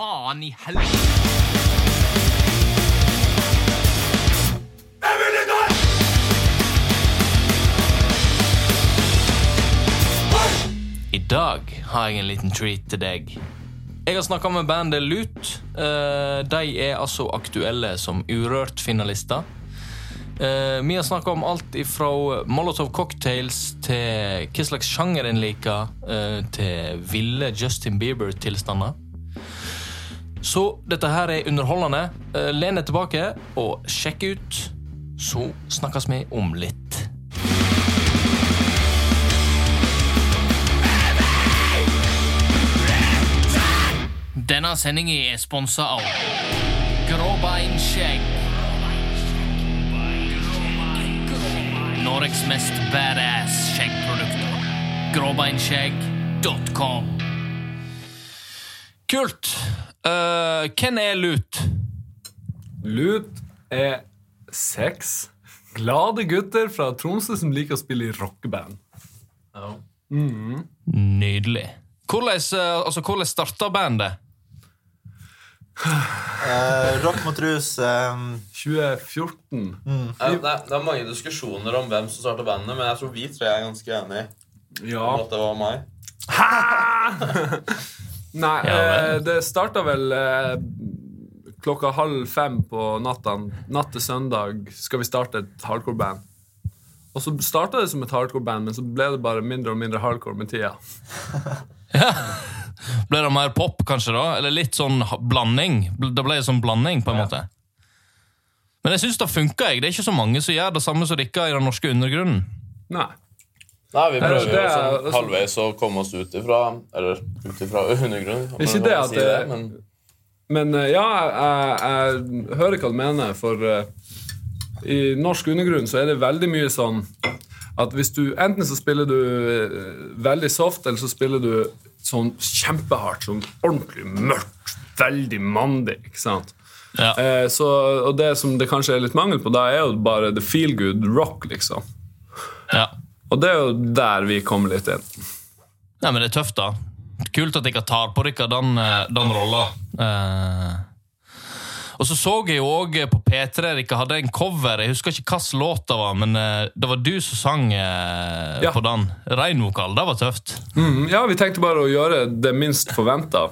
faen i helvete? I dag har jeg en liten treat til deg. Jeg har snakka med bandet Lut. Eh, de er altså aktuelle som Urørt-finalister. Eh, vi har snakka om alt ifra Molotov Cocktails til hva slags sjanger en liker, eh, til ville Justin Bieber-tilstander. Så dette her er underholdende. Eh, Len deg tilbake og sjekk ut. Så snakkes vi om litt. Denne sendingen er sponsa av Gråbeinskjegg. Norges mest badass skjeggprodukter. Gråbeinskjegg.com. Kult. Eh, hvem er Lut? Lut er seks glade gutter fra Tromsø som liker å spille i rockeband. Nydelig. Hvordan, eh, altså, hvordan starta bandet? Eh, rock mot rus eh, 2014. Ja, det, er, det er mange diskusjoner om hvem som starta bandet, men jeg tror vi tre er ganske enige Ja. om at det var meg. Nei, Ja, eh, det starta vel eh, klokka halv fem på natta. Natt til søndag skal vi starte et hardcore-band. Og så starta det som et hardcore-band, men så ble det bare mindre og mindre hardcore med tida. Ble det mer pop, kanskje? da? Eller litt sånn blanding? Det ble sånn blanding, på en måte. Men jeg syns det funka. Det er ikke så mange som gjør det samme som dere i den norske undergrunnen. Nei. Nei, vi prøver det jo er- sånn halvveis å komme oss ut ifra Eller ut ifra undergrunnen. Ikke det at si det- men Men eh, ja, jeg, jeg hører hva du mener, for uh, i norsk undergrunn så er det veldig mye sånn at hvis du Enten så spiller du eh, veldig soft, eller så spiller du sånn kjempehardt, sånn ordentlig mørkt, veldig mandig, ikke sant? Ja. Eh, så, og det som det kanskje er litt mangel på da, er jo bare the feel good rock, liksom. Ja. Og det er jo der vi kommer litt inn. Nei, men det er tøft, da. Kult at dere tar på dere den, eh, den rolla. Eh. Og så så jeg jo òg på P3 dere hadde en cover. Jeg husker ikke hvilken låt det var, men eh, det var du som sang eh, Ja. på den. Reinvokal. Det var tøft. Mm, ja, vi tenkte bare å gjøre det minst forventa.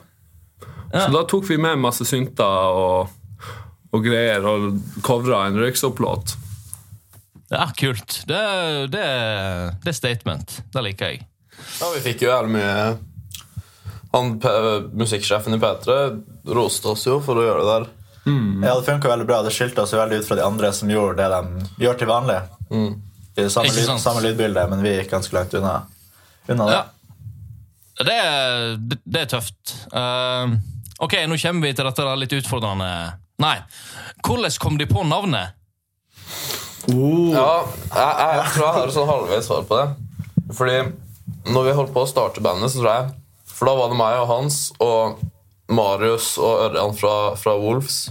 Så da tok vi med masse synter og, og greier og covra en røyksopp-låt. Ja, kult. Det, det, det er statement. Det liker jeg. ja, vi fikk jo jævlig mye Han musikksjefen i P3 roste oss jo for å gjøre det der. Ja, det funka veldig bra. Det skilte oss jo veldig ut fra de andre som gjorde det de gjør til vanlig. I det samme, lyd, samme lydbilde, men vi gikk ganske langt unna, unna det. Ja. Det er, det, det er tøft. Uh, ok, nå kommer vi til dette der litt utfordrende Nei. Hvordan kom de på navnet? Ja, jeg, jeg tror jeg har et sånn halvveis svar på det. Fordi når vi holdt på å starte bandet, så tror jeg For da var det meg og Hans og Marius og Ørjan fra, fra Wolves.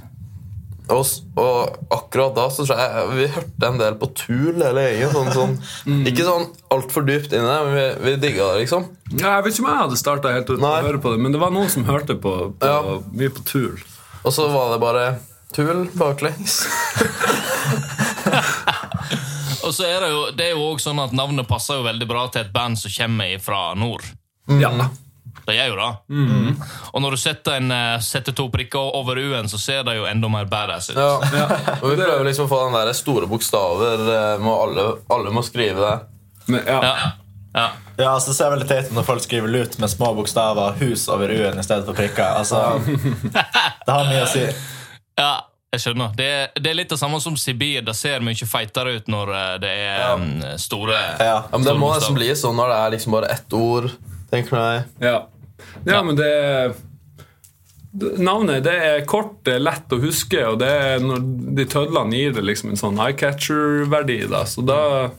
Og, og akkurat da så tror jeg vi hørte en del på Tool hele gjengen. Sånn, sånn, ikke sånn altfor dypt inn i det, men vi, vi digga det, liksom. Ja, jeg vet ikke om jeg hadde starta helt å Nei. høre på det, men det var noen som hørte på, på Ja. mye på Tool. Og så var det bare Tool baklengs. Og så er det jo det er jo også sånn at Navnet passer jo veldig bra til et band som kommer fra nord. Ja. Det gjør jo det. Og når du setter, en, eh, setter to prikker over U-en, så ser det jo enda mer badass ut. Ja. Og vi prøver liksom å få den der store bokstaver. eh, Må alle, alle må skrive det. Men, ja. Ja. Ja. Ja, altså Det ser veldig teit ut når folk skriver lut med små bokstaver, hus over u-en i stedet for prikker. Altså, Det har mye å si. ja, jeg skjønner. Det er, det er litt det samme som Sibir. Det ser mye feitere ut når eh, det er Ja. mm, store Ja. Ja, men Det Store må bokstaver. nesten bli sånn når det er liksom bare ett ord. tenker jeg. Ja. ja, men det Navnet det er kort, det er lett å huske, og det er når de tødlene gir det liksom en sånn eye-catcher-verdi. da, Så da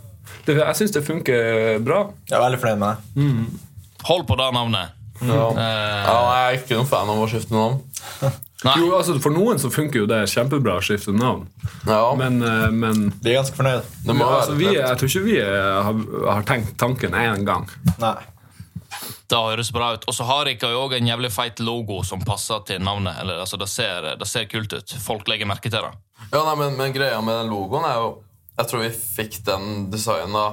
det, Jeg syns det funker bra. Jeg er veldig fornøyd med det. Hold på det navnet. Ja. Uh, Ja, jeg er ikke noen fan av å skifte navn. nei. Jo, altså For noen så funker jo det kjempebra å skifte navn, Ja, men, eh, men Vi er ganske fornøyd. det må altså, vi. Jeg tror ikke vi eh, har, har tenkt tanken én gang. Nei. Det høres bra ut. Og så har jo òg en jævlig feit logo som passer til navnet. Eller, altså, det, ser, det ser kult ut. Folk legger merke til det. Ja, nei, men, men greia med den logoen er jo Jeg tror vi fikk den designa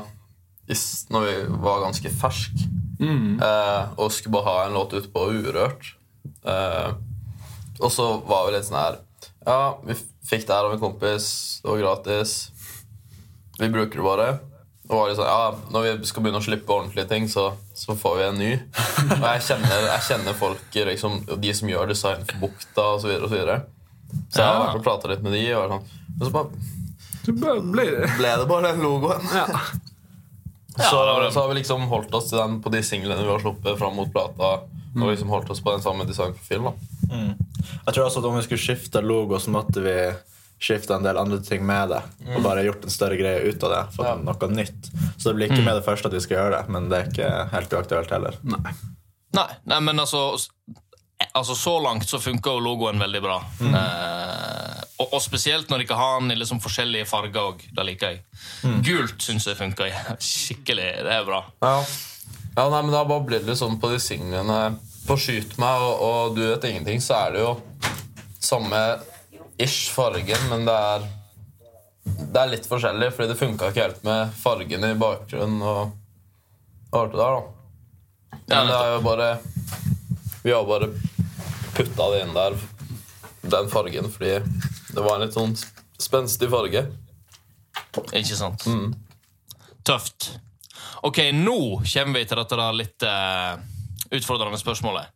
når vi var ganske ferske. Eh, og skulle bare ha en låt ute på Urørt. Eh, og så var vi litt sånn her Ja, vi fikk det her av en kompis. Det var gratis. Vi bruker det bare. Og var sånn, ja, Når vi skal begynne å slippe ordentlige ting, så, så får vi en ny. Og jeg kjenner, jeg kjenner folk, liksom, de som gjør design for Bukta osv. Så, videre, og så, videre. så jeg har vært og prata litt med de. Og sånn. Så bare ble det ble det bare den logoen. ja. så, så har vi liksom holdt oss til den på de singlene vi har sluppet fram mot plata. Og liksom holdt oss på den samme designprofilen. Mm. Jeg tror også at Om vi skulle skifte logo, så måtte vi skifte en del andre ting med det. Og bare gjort en større greie ut av det. Fått Ja. noe nytt. Så det blir ikke med det første at vi skal gjøre det, men det er ikke helt uaktuelt heller. Nei. Nei, nei men altså, altså Så langt så funker jo logoen veldig bra. Eh, og, og spesielt når de ikke har den i liksom forskjellige farger òg. Det liker jeg. Gult syns jeg funker skikkelig. Det er bra. Ja. ja, nei, men Da bare blir det sånn på de singlene På Skyt meg og, og Du vet ingenting, så er det jo samme ish fargen, men det er Det er litt forskjellig, fordi det funka ikke helt med fargen i bakgrunnen og, og alt det der. da Ja, Men det er jo bare Vi har bare putta det inn der, den fargen, fordi det var en litt sånn spenstig farge. Ikke sant? Tøft. Ok, nå kommer vi til dette da litt uh, utfordrende spørsmålet.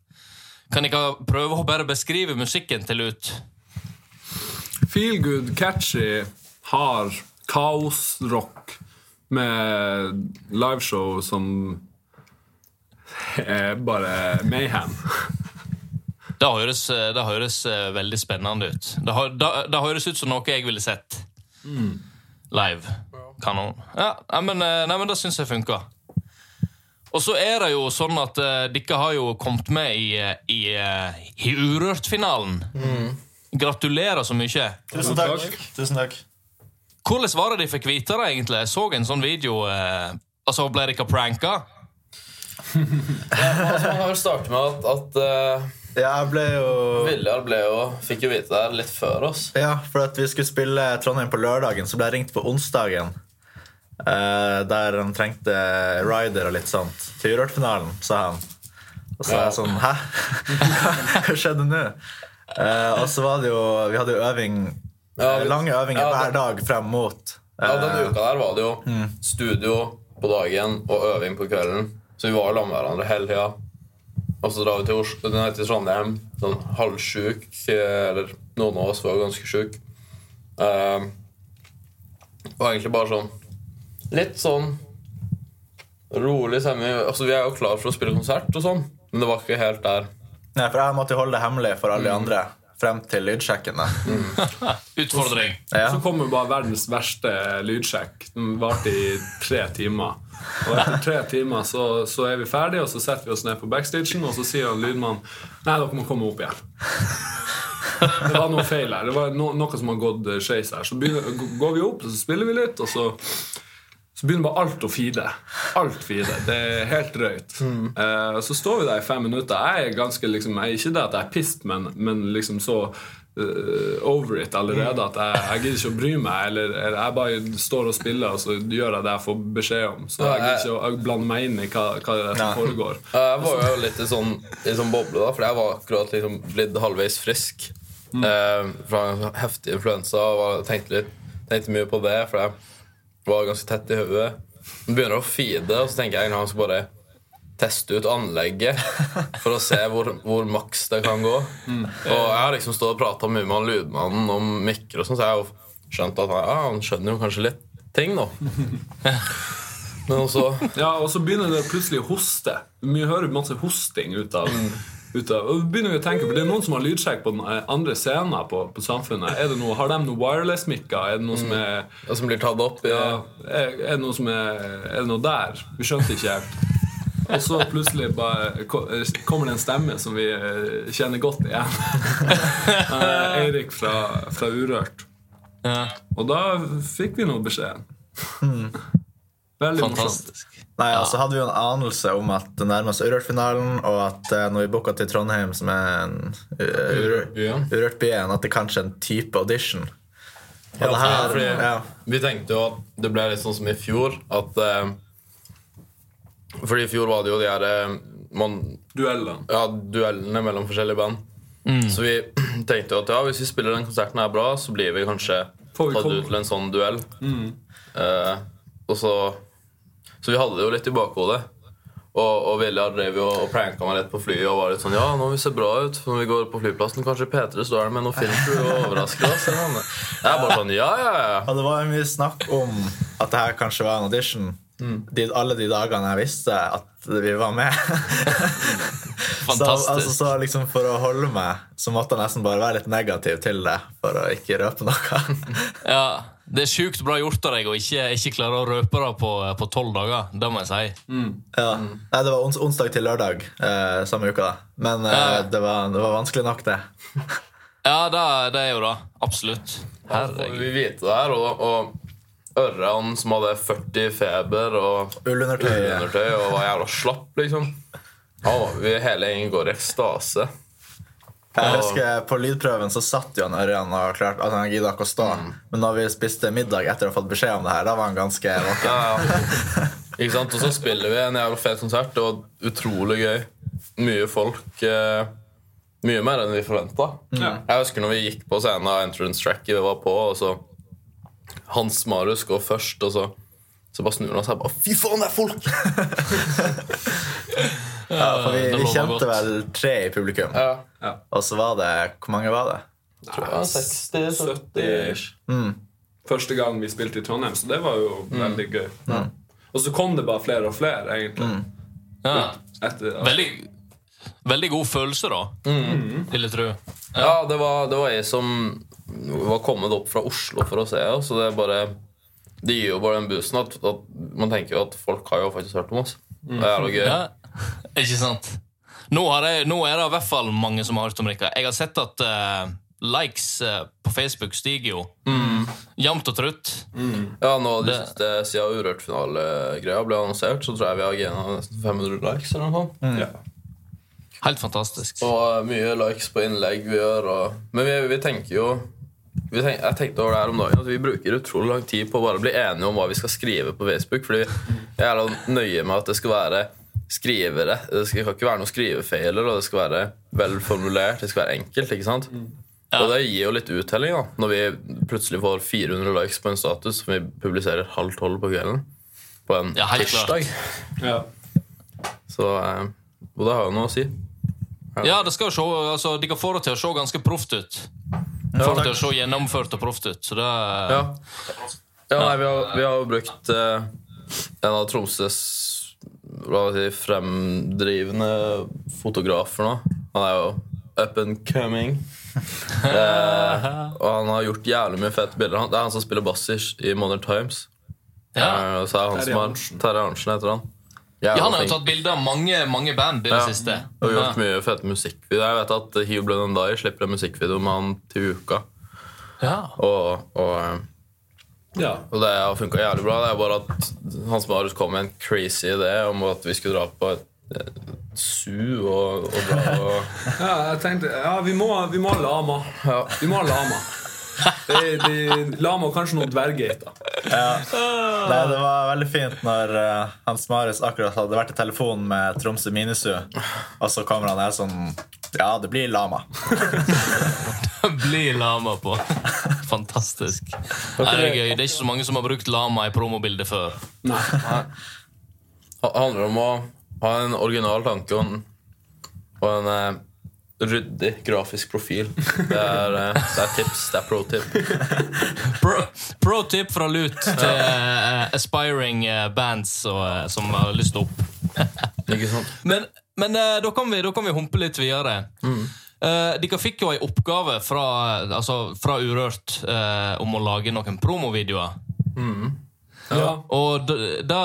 Kan dere prøve å bare beskrive musikken til Lut? Feel good, catchy, hard, kaosrock med liveshow som er bare mayhem. Det høres, det høres eh, veldig spennende ut. Det, det, det høres ut som noe jeg ville sett live. Kanon. Ja, nei, men, eh, nei, men det syns jeg funka. Og så er det jo sånn at uh, dere har jo kommet med i, i, i Urørt-finalen. Gratulerer så mye. Tusen takk. Tusen takk. Hvordan var det de fikk vite det, egentlig? Jeg så en sånn video. Uh, altså, Ble dere pranka? Altså, man kan vel starte med at, at eh, Ja, jeg ble jo Viljar ble jo, fikk jo vite det litt før oss. Ja, for at vi skulle spille Trondheim på lørdagen, så ble jeg ringt på onsdagen. eh, der han trengte rider og litt sånt. Til Urørt-finalen, sa han. Og så er jeg sånn Hæ? Hva skjedde nå? Eh, og så var det jo Vi hadde jo øving Ja, eh, vi- lange øvinger ja, hver dag frem mot Ja, eh, Denne uka der var det jo studio på dagen og øving på kvelden. Så vi var sammen med hverandre hele tida. Og så drar vi til, Oslo, nei, til Trondheim sånn halvsjuk. Eller noen av oss var ganske sjuke. Uh, og egentlig bare sånn Litt sånn rolig stemning. Altså, vi er jo klar for å spille konsert og sånn, men det var ikke helt der. Nei, for jeg måtte holde det hemmelig for alle de andre frem til lydsjekken. da. Utfordring. Ja. Så kommer bare verdens verste lydsjekk. Den varte i tre timer. Og etter tre timer så, så er vi ferdige, og så setter vi oss ned på backstagen, og så sier han lydmannen Nei, dere må komme opp igjen. Det var noe feil her. Det var no, noe som har gått skeis her. Så begynner, går vi opp, og så spiller vi litt, og så så begynner bare alt å feede. Alt feede. Det er helt drøyt. Eh, så står vi der i fem minutter. Jeg er ganske liksom, jeg, Ikke det at jeg er pissed, men, men liksom så uh, over it allerede at jeg, jeg gidder ikke å bry meg. Eller, jeg bare står og spiller, og så gjør jeg det jeg får beskjed om. Så jeg gidder ikke å blande meg inn i hva, hva det er som foregår. Jeg var jo litt i sånn, i sånn boble, da, for jeg var akkurat liksom blitt halvveis frisk eh, fra en heftig influensa. Og tenkte, litt, tenkte mye på det, for jeg var ganske tett i hodet. Så begynner det å feede, og så tenker jeg at han skal bare teste ut anlegget for å se hvor, hvor maks det kan gå. Og jeg har liksom stått og prata mye med han lydmannen om mikker, og sånn, så jeg har jo skjønt at han, ja, han skjønner jo kanskje litt ting nå. Men også Ja, Og så begynner det plutselig å hoste. Vi hører masse hosting ut av, ut av Og begynner vi å tenke, for Det er noen som har lydsjekk på den eh, andre scenen på, på Samfunnet. Er det noe, har de noe wireless-mikker? Er det noe som er og som blir tatt opp ja, er, er, det noe som er, er det noe der? Vi skjønte ikke helt. Og så plutselig bare kommer det en stemme som vi eh, kjenner godt igjen. Eirik fra, fra Urørt. Ja. Og da fikk vi nå beskjeden. Veldig morsomt. Nei, altså hadde vi jo en anelse om at det nærmer seg Urørt-finalen, og at eh, når vi booka til Trondheim, som er en uh, Urørt-byen. At det kanskje er en type audition. Og Ja, det her, fordi ja. Vi tenkte jo at det ble litt sånn som i fjor. At eh, Fordi i fjor var det jo de her eh, man, Duellene. ja, duellene mellom forskjellige band. Så vi tenkte jo at ja, hvis vi spiller den konserten her bra, så blir vi kanskje Får vi tatt ut til en sånn duell. Eh, og så Så vi hadde det jo litt i bakhodet. Og, og Viljar drev jo og pranka meg litt på flyet og var litt sånn Ja, nå vi se bra ut når vi går på flyplassen. Kanskje P3 står der med noen filmcrew og overrasker oss. Jeg er bare sånn Ja, ja, ja. Og det var mye snakk om at det her kanskje var en audition. De, alle de dagene jeg visste at vi var med. så, altså, så liksom For å holde meg så måtte jeg nesten bare være litt negativ til det for å ikke røpe noe. Ja, Det er sjukt bra gjort av deg å ikke, ikke klare å røpe det på tolv dager. Det må jeg si. ja. Nei, det var ons onsdag til lørdag eh, samme uka. da. Men eh, Ja. det, var, det var vanskelig nok, det. Ja, det, det er jo det. Absolutt. Herregud. vi vite det her. Og, og Ørran som hadde 40 feber og Ullundertøy. ullundertøy og var jævla slapp, liksom. Ja, vi hele gjengen går i ekstase. Jeg husker På lydprøven så satt jo han Ørjan og klarte at han gidda ikke å stå. Men når vi spiste middag etter å ha fått beskjed om det her, da var han ganske våken. Ja, ja. Ikke sant? Og så spiller vi en jævla fet konsert. Det var utrolig gøy. Mye folk. Eh, mye mer enn vi forventa. Mm. Jeg husker når vi gikk på scenen av entrance tracket vi var på, og så Hans Marius går først, og så, så bare snur han seg og bare Fy faen, det er folk! Ja, for vi, vi kjente vel tre i publikum. Ja. Og så var det Hvor mange var det? Nei, 60-70 70. Første gang vi spilte i Trondheim, så det var jo veldig gøy. Og så kom det bare flere og flere, egentlig. Ja. Etter, Veldig, veldig god følelse, da. Vil jeg tro. Ja, det var, det var jeg som var kommet opp fra Oslo for å se oss. Så det er bare Det gir jo bare den boosten at, at man tenker jo at folk har jo faktisk hørt om oss. Det er jo gøy. Ja, ikke sant? Nå, har jeg, nå er det i hvert fall mange som har hørt om dere. Jeg har sett at uh, likes uh, på Facebook stiger jo. Jevnt og trutt. Ja, nå de Det- siste Siden Urørt-finalegreia ble annonsert, så tror jeg vi har gena nesten 500 likes. eller noe sånt. ja. Helt fantastisk. Og uh, mye likes på innlegg vi gjør. Og, men vi, vi tenker jo vi tenk, Jeg tenkte over det her om dagen at vi bruker utrolig lang tid på å bare bli enige om hva vi skal skrive på Facebook. Fordi jeg er nøye med at det skal være skrivere. Det skal, kan ikke være noen skrivefeiler, og det skal være velformulert. Det skal være enkelt. ikke sant? Ja. Og det gir jo litt uttelling da når vi plutselig får 400 likes på en status som vi publiserer halv tolv på kvelden. På en Ja, tirsdag. Ja. Så, eh, og det har jo noe å si. Ja, det skal jo se, altså, De kan få det til å se ganske proft ut. Få det til å se gjennomført og proft ut. Så det Ja. ja nei, vi, har, vi har jo brukt eh, en av Tromsøs hva oss si, fremdrivende fotografer nå. Han er jo up and coming. Eh, og han har gjort jævlig mye fete bilder. Han, det er han som spiller bass i Modern Times. ja. Eh, så er han Terje som har. Terje Arntzen heter han. ja, Han har jo tatt bilder av mange mange band i det Ja. siste. Og gjort mye fete musikkvideoer. Jeg vet at Hugh Blund and Die slipper en musikkvideo med han til uka. Ja. Og, og eh, ja. Og det har funka jævlig bra. Det er bare at Hans Marius kom med en crazy idé om at vi skulle dra på et Su og, og dra og Ja, jeg tenkte Ja, vi må, vi må ha lama. Ja. Vi må ha lama. De, de, lama og kanskje noen dverggeiter. Ja. det var veldig fint når eh, Hans Marius akkurat hadde vært i telefonen med Tromsø Minisu, og så kommer han her sånn Ja, det blir lama. det blir lama på. Fantastisk. Nei, det er gøy. Det er ikke så mange som har brukt lama i promobildet før. Nei. Det handler om å ha en original tanke og en, og en eh, ryddig grafisk profil. Det er, eh, det er tips. Det er pro tip. Pro, pro tip fra Lut til uh, aspiring bands og, som har lyst opp. Ikke sant? Men, men uh, da, kan vi, da kan vi humpe litt videre. Eh, dere fikk jo ei oppgave fra, altså, fra Urørt uh, om å lage noen promovideoer. Ja. Og da, da,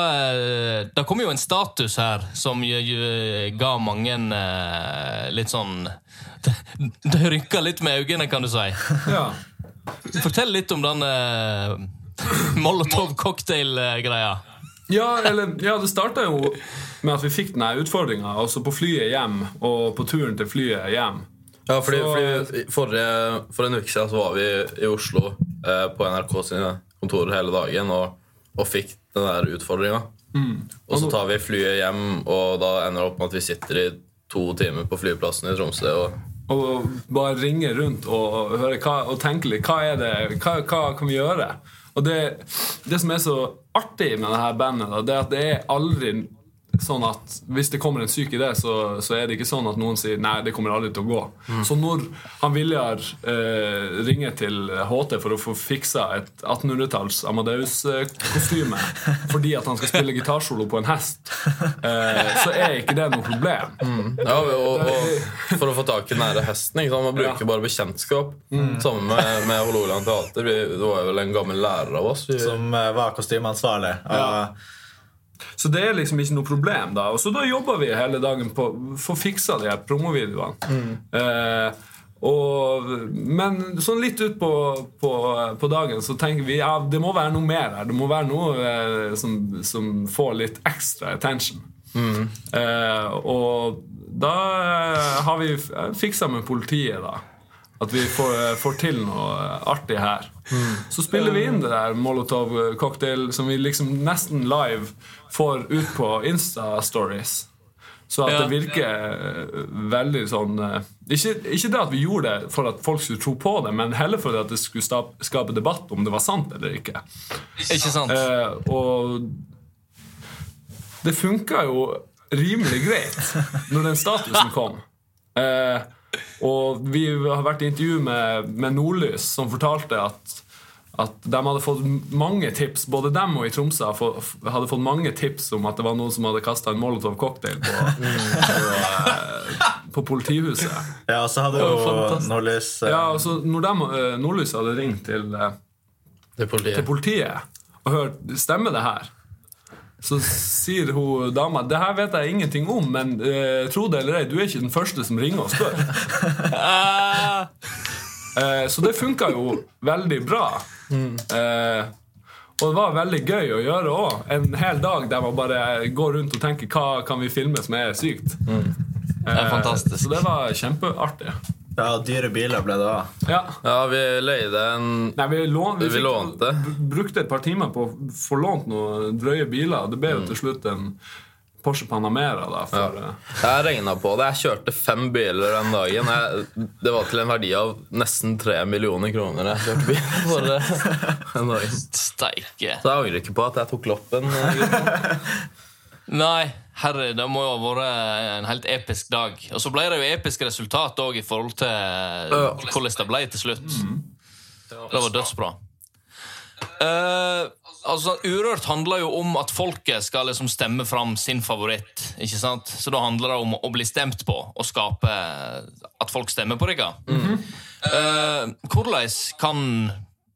da kom jo en status her som jo- jo ga mange uh, litt sånn Det, de rynka litt med øynene, kan du si. ja. Fortell litt om den uh, Molotov cocktail-greia. Ja, eller, ja det starta jo med at vi fikk denne utfordringa altså på flyet hjem og på turen til flyet hjem. Ja, fordi, Så- fordi forrige, For en uke siden så var vi i Oslo eh, på NRK sine kontorer hele dagen og, og fikk den der utfordringa. Og så tar vi flyet hjem, og da ender det opp med at vi sitter i to timer på flyplassen i Tromsø. Og, Og bare ringe rundt og, høre hva, og tenke litt. Hva er det, hva, hva kan vi gjøre? Og det, det som er så artig med det her bandet, da, det er at det er aldri sånn at hvis det kommer en syk idé, så, så er det ikke sånn at noen sier nei, det kommer aldri til å gå. Så når han Viljar eh, ringer til HT for å få fiksa et 1800-talls Amadeus-kostyme fordi at han skal spille gitarsolo på en hest, eh, så er ikke det noe problem. ja, og, og for å få tak i den nære hesten ikke sant? Man bruker bare bekjentskap. Sammen med, med Hålogaland Teater. Vi, det var vel en gammel lærer av oss. Vi, Som eh, var kostymeansvarlig. Og, Så det er liksom ikke noe problem. da Og så da jobber vi hele dagen på å få fiksa de her promovideoene. Eh, og, men sånn litt ut på, på, dagen så tenker vi ja, det må være noe mer her. Det må være noe eh, som, som får litt ekstra attention. Eh, og da eh, har vi fiksa med politiet, da. At vi får, får til noe artig her. Så spiller vi inn det der Molotov cocktail som vi liksom nesten live får ut på Insta-stories. Så at Ja. det virker eh, veldig sånn eh, ikke, ikke det at vi gjorde det for at folk skulle tro på det, men heller for at det skulle skape debatt om det var sant eller ikke. Ikke sant? Eh, og det funka jo rimelig greit når den statusen kom. Eh, og vi har vært i intervju med, med Nordlys, som fortalte at, at de hadde fått mange tips, både dem og i Tromsø hadde fått- mange tips om at det var noen som hadde kasta en Molotov cocktail på, på, eh, på politihuset. ja, og så hadde jo. Nordlys eh, Ja, og så når de, eh, Nordlys hadde ringt til til politiet. til politiet og hørt Stemmer det her? Så sier hun dama Det her vet jeg ingenting om, men eh, tro det eller ei, du er ikke den første som ringer og spør. Ah, Eh, så det funka jo veldig bra. Eh, og det var veldig gøy å gjøre òg. En hel dag der man bare går rundt og tenker hva kan vi filme som er sykt. det er fantastisk. Så det var kjempeartig. Ja, dyre biler ble det òg. Ja. Ja, vi leide en Nei, vi, lån, vi, Vi fikk, lånte. brukte et par timer på å få lånt noen drøye biler. Det ble jo til slutt en Porsche Panamera. da for, Ja. eh, Jeg regna på det. Jeg kjørte fem biler den dagen. Jeg, det var til en verdi av nesten tre millioner kroner. Jeg kjørte bil for eh, den dagen. Steike. Så jeg angrer ikke på at jeg tok loppen. Nei, herre, det må jo ha vært en helt episk dag. Og så ble det jo episk resultat òg i forhold til hvordan det ble til slutt. Det var dødsbra. Uh, altså, Urørt handler jo om at folket skal liksom stemme fram sin favoritt. ikke sant? Så da handler det om å bli stemt på og skape at folk stemmer på dere. uh, hvordan kan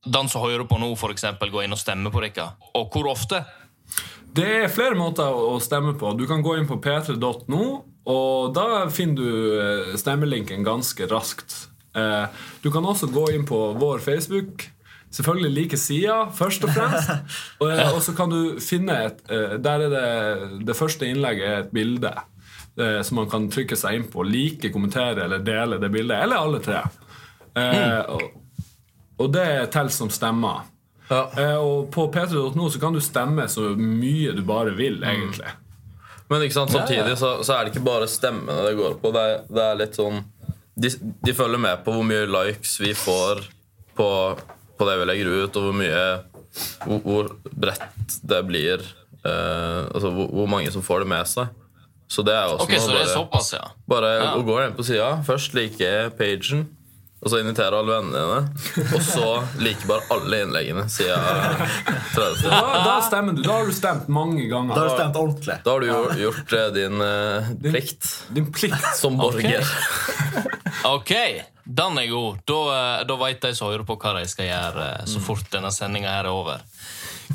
den som hører på nå, eksempel, gå inn og stemme på dere? Og hvor ofte? Det er flere måter å stemme på. Du kan gå inn på p3.no, og da finner du eh, stemmelinken ganske raskt. Eh, Du kan også gå inn på vår Facebook. Selvfølgelig like sida, først og fremst. Og, eh, så kan du finne et Der er det det første innlegget er et bilde. Som man kan trykke seg inn på. Like, kommentere eller dele det bildet. Eller alle tre. Mm. og, og det teller som stemmer. Ja. Eh, og på p3.no så kan du stemme så mye du bare vil, egentlig. Men ikke sant, samtidig så, så er det ikke bare stemmene det går på. Det er, det er litt sånn de, de følger med på hvor mye likes vi får på, på det vi legger ut, og hvor mye Hvor, hvor bredt det blir. Eh, altså hvor, hvor mange som får det med seg. Så det er også okay, noe Så det er bare, såpass, ja. bare Ja. å gå inn på sida, først like pagen, og så inviterer alle vennene dine. Og så liker bare alle innleggene siden 30. Da, da stemmer du. Da har du stemt mange ganger. Da har du stemt ordentlig. Da har du gjort, gjort eh, din eh, plikt Din plikt. som borger. Ok, den er god. Da, eh, da veit de som hører på, hva de skal gjøre så fort denne sendinga er over.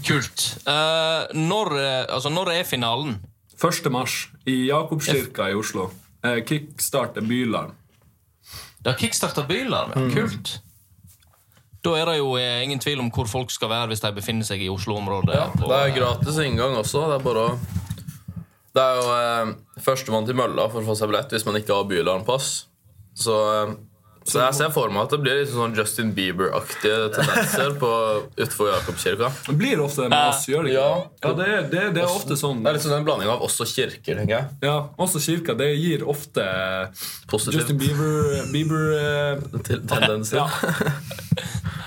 Kult. Uh, når, altså, når er finalen? 1. mars i Jakobskirka i Oslo. Uh, Kickstart er Bylarm. Det har kickstarta Bylarm. ja. Kult. Da er det jo eh, ingen tvil om hvor folk skal være hvis de befinner seg i Oslo-området. Ja, det er gratis inngang også. Det er bare å Det er jo eh, førstemann til mølla for å få seg billett hvis man ikke har bylarmpass. Så, eh, så jeg ser for meg at det blir litt sånn Justin Bieber-aktige tendenser på utenfor Jakobkirka. Det blir ofte med oss, gjør det ikke? Ja. det, er, det, det er ofte sånn. Det er litt sånn en blanding av oss og kirker, tenker jeg. Ja, Også kirka. Det gir ofte Positivt. Justin Bieber, Bieber eh, ja.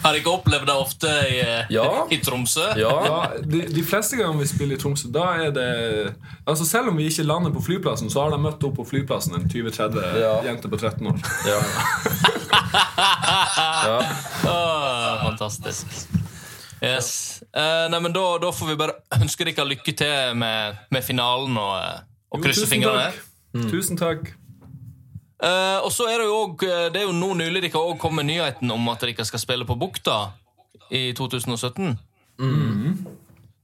Har dere opplevd det ofte i, eh, Ja. i Tromsø? Ja. ja, de, de fleste ganger vi spiller i Tromsø, da er det Altså Selv om vi ikke lander på flyplassen, så har de møtt opp på flyplassen en 20-30 Ja. jenter på 13 år. Ja. ja. oh, fantastisk. Yes. Uh, nei, men da, da får vi bare ønske dere lykke til med, med finalen og, eh, og krysse fingrene. Mm. Tusen takk. Uh, og så er det jo også, Det er jo nå nylig dere også kom med nyheten om at dere skal spille på Bukta i 2017.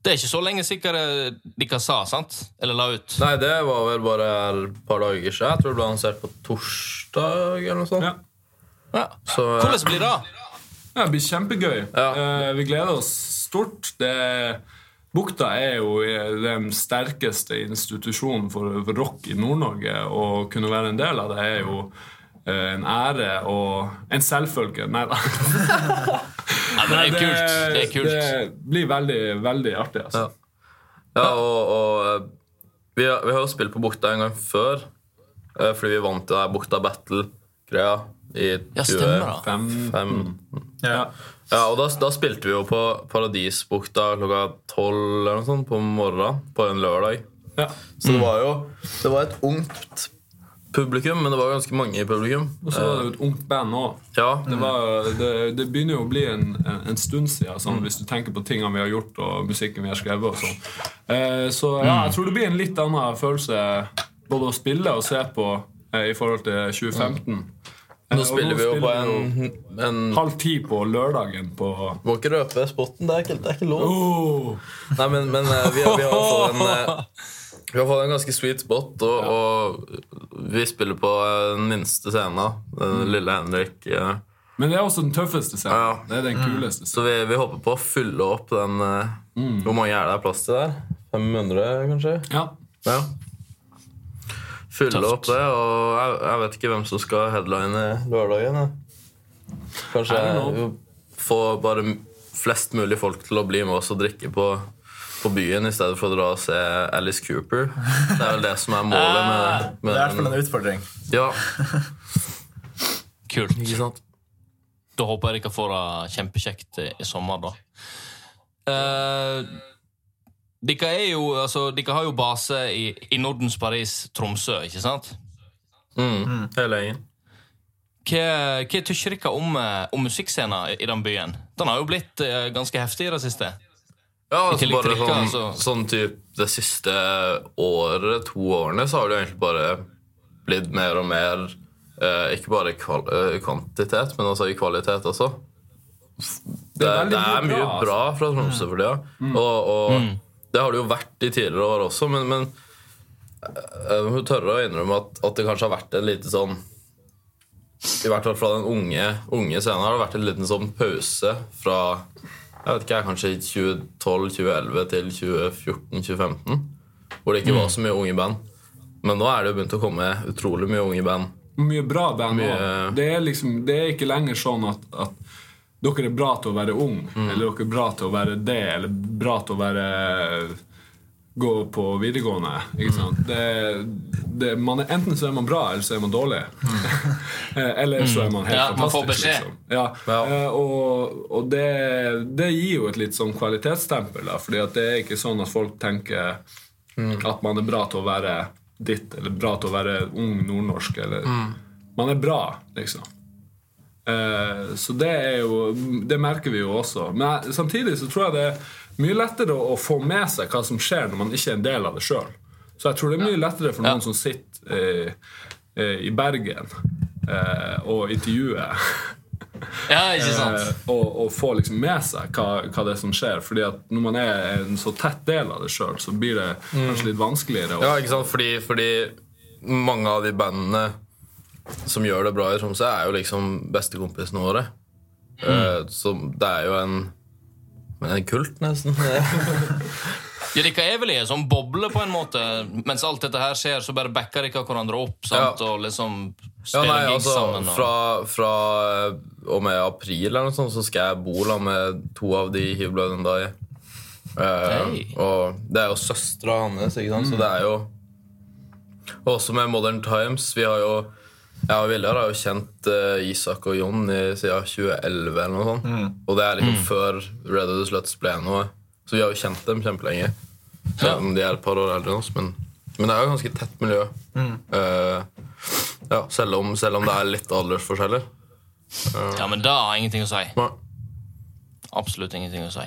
Det er ikke så lenge sikkert dere sa, sant? Eller la ut. Nei, det var vel bare et par dager siden. Jeg tror det ble annonsert på torsdag. eller noe sånt. Ja. Ja. Så, eh, Hvordan blir det? Ja, det blir kjempegøy. Ja. Eh, vi gleder oss stort. Det, Bukta er jo den sterkeste institusjonen for, for rock i Nord-Norge. Å kunne være en del av det er jo eh, en ære og en selvfølge. Nei da. Ja, det er kult. Det er kult. det blir veldig, veldig artig. Altså. Ja, og, og eh, vi, har, vi har jo spilt på Bukta en gang før. eh, Fordi vi vant det der Bukta Battle-greia i Ja, stemmer det. 25. Ja. Ja, og da, da spilte vi jo på Paradisbukta klokka tolv eller noe sånt på morgenen på en lørdag. Ja. Så det var jo Det var et ungt publikum, men det var ganske mange i publikum. Og så var det jo et ungt band òg. Ja, Det, det, det begynner jo å bli en, en, stund siden, sånn, hvis du tenker på tingene vi har gjort og musikken vi har skrevet. og sånn. Eh, så ja, jeg tror det blir en litt annen følelse både å spille og se på eh, i forhold til 2015. Eh, Nå og spiller vi jo på en, en halv ti på lørdagen på Må ikke røpe spotten, det er ikke, det er ikke lov. oh, Nei, men, men eh, vi, har- vi har fått en eh, Vi har fått en ganske sweet spot, og, og vi spiller på eh, den minste scenen. Den lille Henrik. eh. Men det er også den tøffeste scenen. Ja. Det er den kuleste Så scenen. vi, vi håper på å fylle opp den mm. Hvor mange er det plass til der? 500, kanskje? Ja. Ja. Fylle Tøft. opp det, og jeg, jeg vet ikke hvem som skal headline lørdagen. jeg. Kanskje får bare flest mulig folk til å bli med oss og drikke på, på byen i stedet for å dra og se Alice Cooper. Det er vel det som er målet med, Det er i hvert fall en utfordring. Ja, Kult. ikke sant? Da håper jeg dere får det kjempekjekt i, i sommer, da. Eh, dere er jo, altså, dere har jo base i, i Nordens Paris, Tromsø, ikke sant? Mm, hele øyen. Hva, hva tykker dere om, eh, om musikkscenen i, den byen? Den har jo blitt uh, ganske heftig i det siste. Ja, altså bare til sånn, altså. sånn typ det siste året, to årene, så har det jo egentlig bare blitt mer og mer uh, Ikke bare i kval kvantitet, men også i kvalitet også. Det, er det er, mye bra, bra, fra Tromsø for tida. Og, og det har det jo vært i tidligere år også, men, men eh, hun tørre å innrømme at, at det kanskje har vært en lite sånn I hvert fall fra den unge, unge scenen har det vært en liten sånn pause fra jeg vet ikke, kanskje 2012-2011 til 2014-2015. Hvor det ikke var så mye unge band. Men nå er det jo begynt å komme utrolig mye unge band. Mye bra band Mye- òg. Det, liksom, det er ikke lenger sånn at, at dere er bra til å være ung, Mm. eller dere er bra til å være det, eller bra til å være gå på videregående. Ikke sant? Det, det, man er, enten så er man bra, eller så er man dårlig. eller så er man helt Ja, man får fantastisk. beskjed. Liksom. Ja. Ja. Eh, og og det, det gir jo et litt sånn kvalitetsstempel, da, fordi at det er ikke sånn at folk tenker at man er bra til å være ditt, eller bra til å være ung nordnorsk, eller Man er bra, liksom. Eh, så det er jo Det merker vi jo også. Men samtidig så tror jeg det er mye lettere å, få med seg hva som skjer når man ikke er en del av det sjøl. Så jeg tror det er mye lettere for noen som sitter eh, i Bergen og intervjuer Ja, ikke sant? Og, og få liksom med seg hva, hva det er som skjer. Fordi at når man er en så tett del av det sjøl, så blir det kanskje litt vanskeligere. Ja, ikke sant? Fordi, fordi mange av de bandene som gjør det bra i Tromsø, er jo liksom bestekompisene våre. Mm. så det er jo en Men en kult, nesten. Ja, Dere er vel i en sånn boble, på en måte. Mens alt dette her skjer, så bare backer dere hverandre opp sant? Ja. og liksom Ja, nei, altså, sammen. Og... fra, fra eh, og med april eller noe sånt, så skal jeg bo sammen med to av de hivblødende da. Eh, Hei. Og det er jo søstera hans, ikke sant? så det er jo og Også med Modern Times. Vi har jo jeg og Viljar har jo kjent uh, Isak og Jon i, siden 2011 eller noe sånt. Og det er liksom før Red of the Sluts ble noe. Så vi har jo kjent dem kjempelenge. Om de er et par år eldre enn oss. Men, men det er jo ganske tett miljø. Eh, ja, selv om, selv om det er litt aldersforskjeller. Ja, men da har ingenting å si. Nei. Absolutt ingenting å si.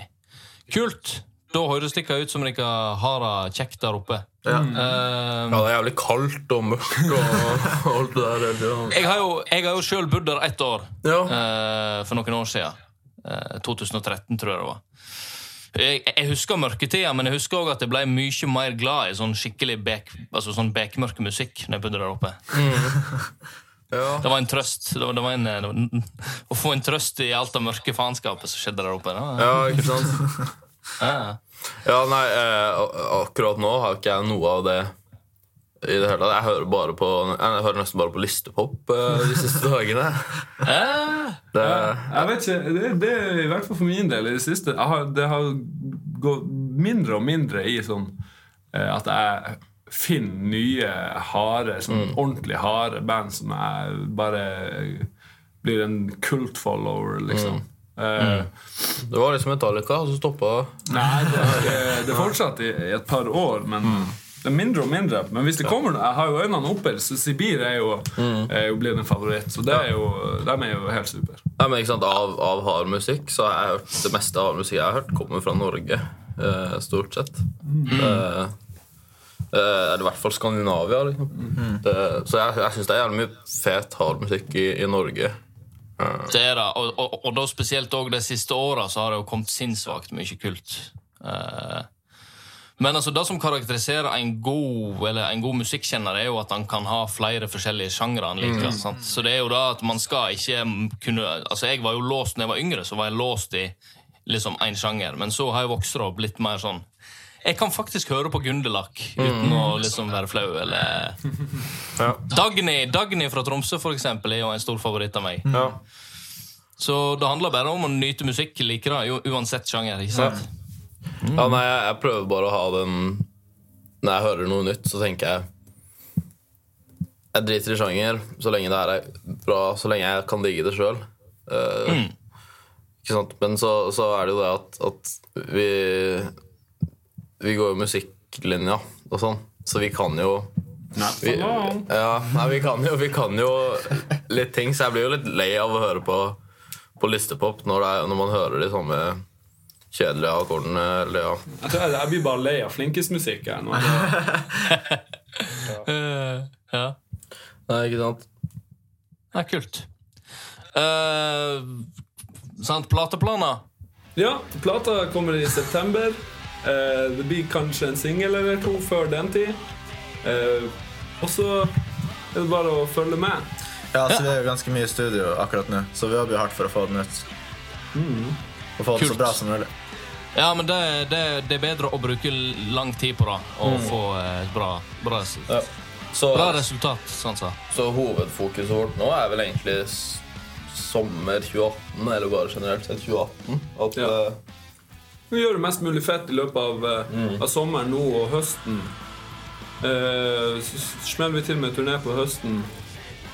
Kult! Da høres det ut som dere har det kjekt der oppe. Ja. Eh, Ja, det er jævlig kaldt og mørkt og alt det der. jeg har jo, jeg har jo sjøl bodd der ett år. Ja. uh, for noen år siden. Uh, 2013, tror jeg det var. Jeg, jeg husker mørketida, men jeg husker også at jeg ble mye mer glad i sånn skikkelig bek, altså sånn bekmørk musikk når jeg bodde der oppe. Ja. Det var en trøst. Det var, det var en, det var, å få en trøst i alt det mørke faenskapet som skjedde der oppe. Ja, ikke sant? ja. Ja, nei, eh, akkurat nå har ikke jeg noe av det i det hele tatt. Jeg hører, bare på, jeg hører nesten bare på listepop eh, de siste dagene. Ja. Det, Jeg vet ikke, det, det er i hvert fall for min del i det siste har, Det har gått mindre og mindre i sånn eh, at jeg finner nye harde, sånn ordentlig harde band som jeg bare blir en kult-follower, liksom. Eh, det var liksom Metallica, og så stoppa Nei, det, det, det fortsatte i, i et par år, men det er mindre og mindre. Men hvis det kommer Jeg har jo øynene oppe, så Sibir er jo, er jo blitt en favoritt. Så det er jo, de er jo helt super. Ja, men ikke sant, Av, av hard musikk så har jeg hørt det meste av hard musikk jeg har hørt, kommer fra Norge. Eh, stort sett. Eh, Uh, er det i hvert fall Skandinavia. Liksom. Det, så jeg, jeg syns det er jævlig mye fet hardmusikk i, i Norge. Det er det. Og, og, og da spesielt også de siste åra så har det jo kommet sinnssvakt mye kult. Eh, men altså det som karakteriserer en god, eller en god musikkjenner, er jo at han kan ha flere forskjellige sjangre han liker. sant? Så det er jo da at man skal ikke kunne Altså Jeg var jo låst når jeg var yngre, så var jeg låst i liksom én sjanger. Men så har jeg vokst opp blitt mer sånn Jeg kan faktisk høre på Gunderlach uten å liksom være flau, eller Ja. Dagny, Dagny fra Tromsø, for eksempel, er jo en stor favoritt av meg. Ja. Så det handler bare om å nyte musikk, like det, uansett sjanger. ikke sant? Ja, nei, jeg, prøver bare å ha den Når jeg hører noe nytt, så tenker jeg Jeg driter i sjanger så lenge det her er bra, så lenge jeg kan digge det sjøl. Ikke sant? Men så, så er det jo det at, at vi Vi går jo musikklinja og sånn, så vi kan jo vi, ja, nei, vi, kan jo, vi kan jo litt ting, så jeg blir jo litt lei av å høre på, på listepop når, det er, når man hører de samme kjedelige akkordene. Eller, ja. Jeg tror jeg, jeg blir bare lei av flinkismusikk. ja. Nei, ikke sant? Det er kult. Uh, sant, plateplaner? Ja, plata kommer i september. Eh, det blir kanskje en singel eller to før den tid. Eh, og så er det bare å følge med. Ja, så Vi er jo ganske mye i studio akkurat nå, så vi jobber jo hardt for å få den ut. Og få den så bra som mulig. Ja, men det, det, det er bedre å bruke lang tid på det og få eh, et bra, bra, Ja. Så, bra resultat. sånn så. så hovedfokuset vårt nå er vel egentlig sommer 2018, eller bare generelt sett 2018. At, Ja. eh, Vi gjør mest mulig fett i løpet av, mm. av sommeren nå og høsten. Eh, så smeller vi til med turné på høsten,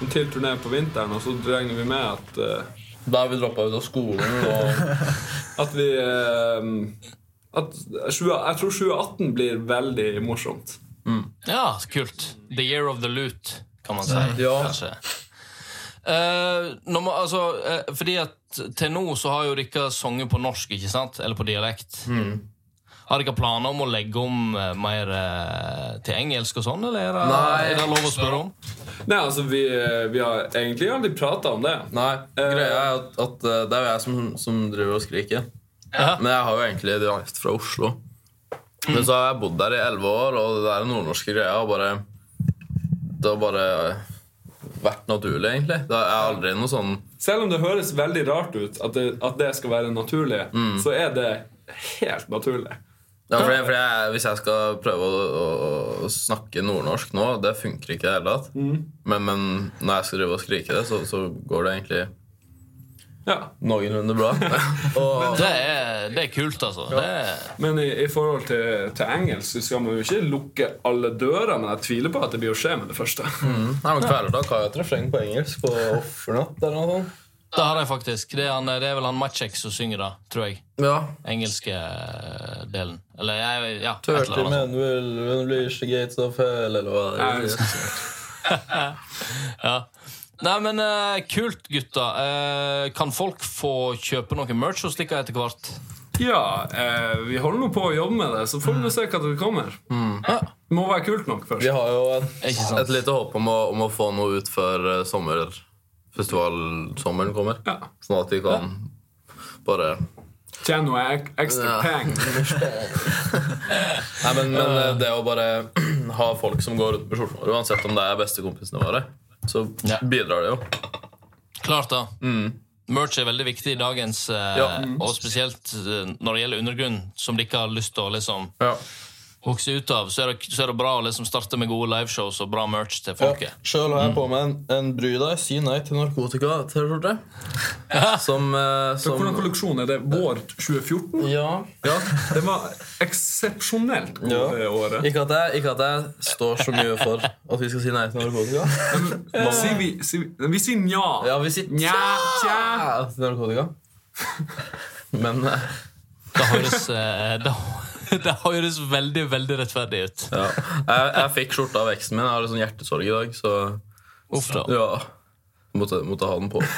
en til turné på vinteren, og så regner vi med at, eh, da er vi droppa ut av skolen, og at vi eh, at Jeg tror 2018 blir veldig morsomt. Ja, kult. The year of the loot, kan man si. Ja. Kanskje. Eh, når man, altså, uh, fordi at til nå så har jo dere sunget på norsk, ikke sant? Eller på dialekt. Har dere planer om å legge om uh, mer til engelsk og sånn, eller er det, Nei. er det lov å spørre om? Nei, altså, vi, vi har egentlig aldri prata om det. Nei, greia er at, at det er jo jeg som, som driver og skriker. Ja. Men jeg har jo egentlig dialekt fra Oslo. Men så har jeg bodd der i elleve år, og det der nordnorske greia bare Det var bare vært naturlig, egentlig. Det er aldri noe sånn Selv om det høres veldig rart ut at det, at det skal være naturlig, så er det helt naturlig. ja, for, jeg, for jeg, Hvis jeg skal prøve å, å, å snakke nordnorsk nå, det funker ikke i det hele tatt. Men, men når jeg skal drive og skrike det, så, så går det egentlig Ja. noenlunde bra. og, Det er, det er kult, altså. Det er, Men i, i forhold til, til engelsk så skal man jo ikke lukke alle dører, men jeg tviler på at det blir å skje med det første. Nei, men hva har jo et refreng på engelsk på Offernatt. eller noe sånt. det har jeg faktisk. Det er, han, det er vel han Maciek som synger da, tror jeg. Ja. Engelske eh, delen. Eller jeg, ja, et eller annet. men will the gates of hell, eller hva det er. Ja. Nei, men uh, kult, gutta. Uh, kan folk få kjøpe noe merch hos dere etter hvert? Ja, uh, vi holder nå på å jobbe med det, så får vi se hva det kommer. Ja, Det må være kult nok først. Vi har jo et, et lite håp om å, om å få noe ut før eh, sommerfestivalsommeren kommer. Ja. Sånn at vi kan bare Tjene noe ek ekstra Ja. penger. Nei, men, men det å bare ha folk som går rundt med skjorten uansett om det er bestekompisene våre, så Ja. bidrar det jo. Klart, da. Merch er veldig viktig i dagens, eh, Ja. og spesielt eh, når det gjelder undergrunn, som de ikke har lyst til å liksom Ja. Vokse ut av. Så er det, så er det bra å liksom starte med gode liveshows og bra merch til folket. Sjøl har jeg på meg en, en Bry deg, si nei til narkotika-T-skjorte. Som, eh, som hvordan som kolleksjon er det? Vår 2014? Ja. Ja, det var eksepsjonelt god Ja. det året. Ikke at, jeg, ikke at jeg står så mye for at vi skal si nei til narkotika. Sier vi, sier vi, vi sier nja. Ja, vi sier Nja, tja til narkotika. Men eh, Det høres, eh, det, høres veldig, veldig rettferdig ut. ja. jeg, jeg fikk skjorta av eksen min. Jeg har litt sånn hjertesorg i dag, så Uff da. ja. Måtte, måtte ha den på.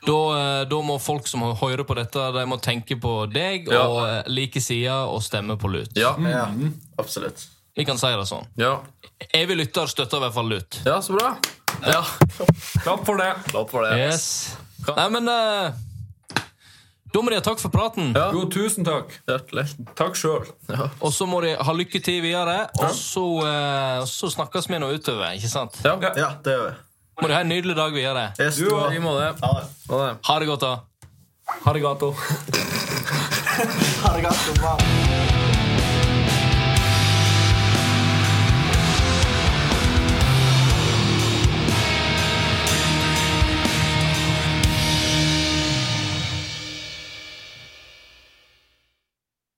Da, eh, da må folk som hører på dette, de må tenke på deg Ja. og eh, like sida og stemme på Lut. Ja. Ja, absolutt. Vi kan si det sånn. Ja, Evig lytter støtter i hvert fall Lut. ja så bra. Ja. Klapp for det. Klapp for det. Yes. Nei, men eh, Da må de ha takk for praten. Ja. Jo, tusen takk. Hjertelig. Takk sjøl. Og så må de ha lykke til videre. Og så, eh, så snakkes vi nå utover. ikke sant? Ja. Ja, det gjør vi. Må du ha en nydelig dag videre. Yes, Du òg. òg. det. Ha det. Ha det. Ha det godt, da. Ha det godt.